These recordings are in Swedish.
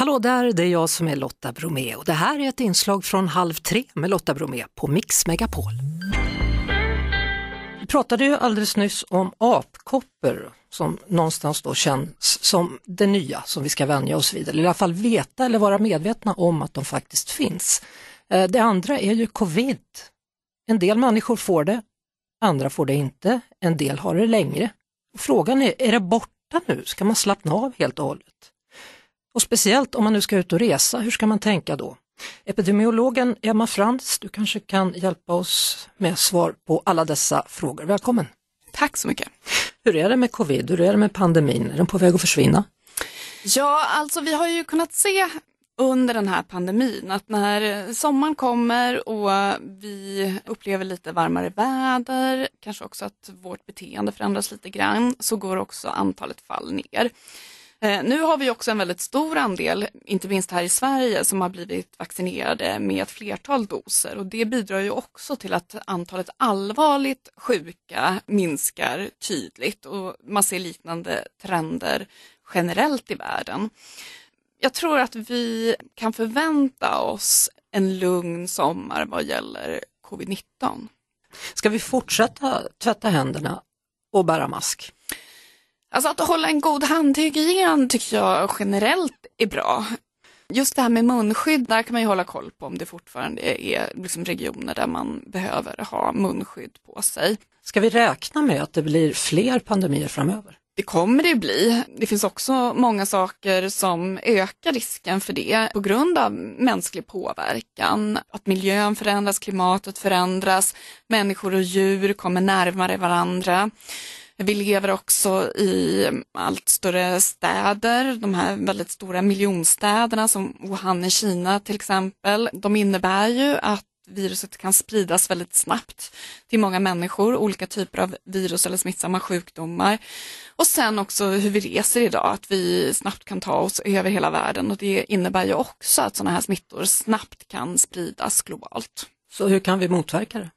Hallå där, det är jag som är Lotta Bromé och det här är ett inslag från Halv tre med Lotta Bromé på Mix Megapol. Vi pratade ju alldeles nyss om apkoppor som någonstans då känns som det nya som vi ska vänja oss vid, eller i alla fall veta eller vara medvetna om att de faktiskt finns. Eh, det andra är ju covid. En del människor får det, andra får det inte, en del har det längre. Frågan är, är det borta nu? Ska man slappna av helt och hållet? Och speciellt om man nu ska ut och resa, hur ska man tänka då? Epidemiologen Emma Frans, du kanske kan hjälpa oss med svar på alla dessa frågor. Välkommen! Tack så mycket! Hur är det med covid? Hur är det med pandemin? Är den på väg att försvinna? Ja, alltså vi har ju kunnat se under den här pandemin att när sommaren kommer och vi upplever lite varmare väder, kanske också att vårt beteende förändras lite grann, så går också antalet fall ner. Eh, nu har vi också en väldigt stor andel, inte minst här i Sverige, som har blivit vaccinerade med ett flertal doser och det bidrar ju också till att antalet allvarligt sjuka minskar tydligt och man ser liknande trender generellt i världen. Jag tror att vi kan förvänta oss en lugn sommar vad gäller covid-19. Ska vi fortsätta tvätta händerna och bära mask? Alltså att hålla en god handhygien tycker jag generellt är bra. Just det här med munskydd, där kan man ju hålla koll på om det fortfarande är liksom regioner där man behöver ha munskydd på sig. Ska vi räkna med att det blir fler pandemier framöver? Det kommer det bli. Det finns också många saker som ökar risken för det på grund av mänsklig påverkan. Att miljön förändras, klimatet förändras, människor och djur kommer närmare varandra. Vi lever också i allt större städer, de här väldigt stora miljonstäderna som Wuhan i Kina till exempel. De innebär ju att viruset kan spridas väldigt snabbt till många människor, olika typer av virus eller smittsamma sjukdomar. Och sen också hur vi reser idag, att vi snabbt kan ta oss över hela världen och det innebär ju också att sådana här smittor snabbt kan spridas globalt. Så hur kan vi motverka det?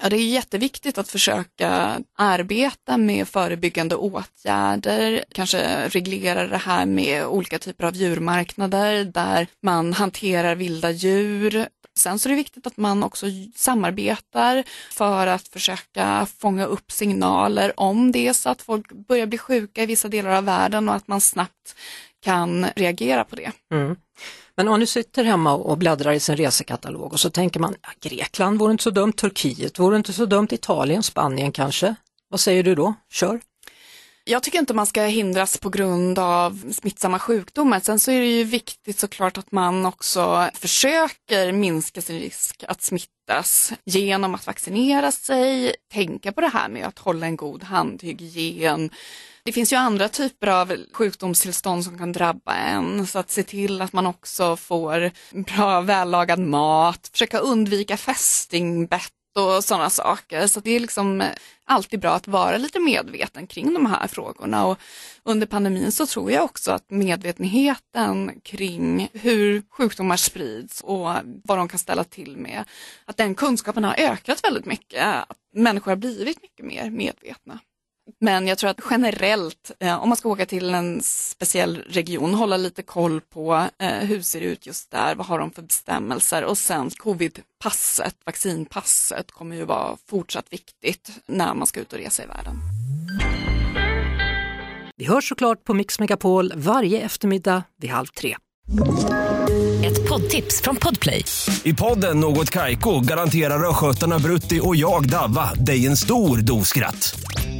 Ja, det är jätteviktigt att försöka arbeta med förebyggande åtgärder, kanske reglera det här med olika typer av djurmarknader där man hanterar vilda djur. Sen så är det viktigt att man också samarbetar för att försöka fånga upp signaler om det så att folk börjar bli sjuka i vissa delar av världen och att man snabbt kan reagera på det. Mm. Men om man nu sitter hemma och bläddrar i sin resekatalog och så tänker man ja, Grekland vore inte så dumt, Turkiet vore inte så dumt, Italien, Spanien kanske. Vad säger du då? Kör! Jag tycker inte man ska hindras på grund av smittsamma sjukdomar. Sen så är det ju viktigt såklart att man också försöker minska sin risk att smittas genom att vaccinera sig, tänka på det här med att hålla en god handhygien, det finns ju andra typer av sjukdomstillstånd som kan drabba en, så att se till att man också får bra vällagad mat, försöka undvika fästingbett och sådana saker. Så det är liksom eh, alltid bra att vara lite medveten kring de här frågorna och under pandemin så tror jag också att medvetenheten kring hur sjukdomar sprids och vad de kan ställa till med, att den kunskapen har ökat väldigt mycket. Att människor har blivit mycket mer medvetna. Men jag tror att generellt, eh, om man ska åka till en speciell region, hålla lite koll på eh, hur ser det ut just där, vad har de för bestämmelser och sen covidpasset, vaccinpasset kommer ju vara fortsatt viktigt när man ska ut och resa i världen. Vi hörs såklart på Mix Megapol varje eftermiddag vid halv tre. Ett poddtips från Podplay. I podden Något Kaiko garanterar östgötarna Brutti och jag, Davva, dig en stor dos skratt.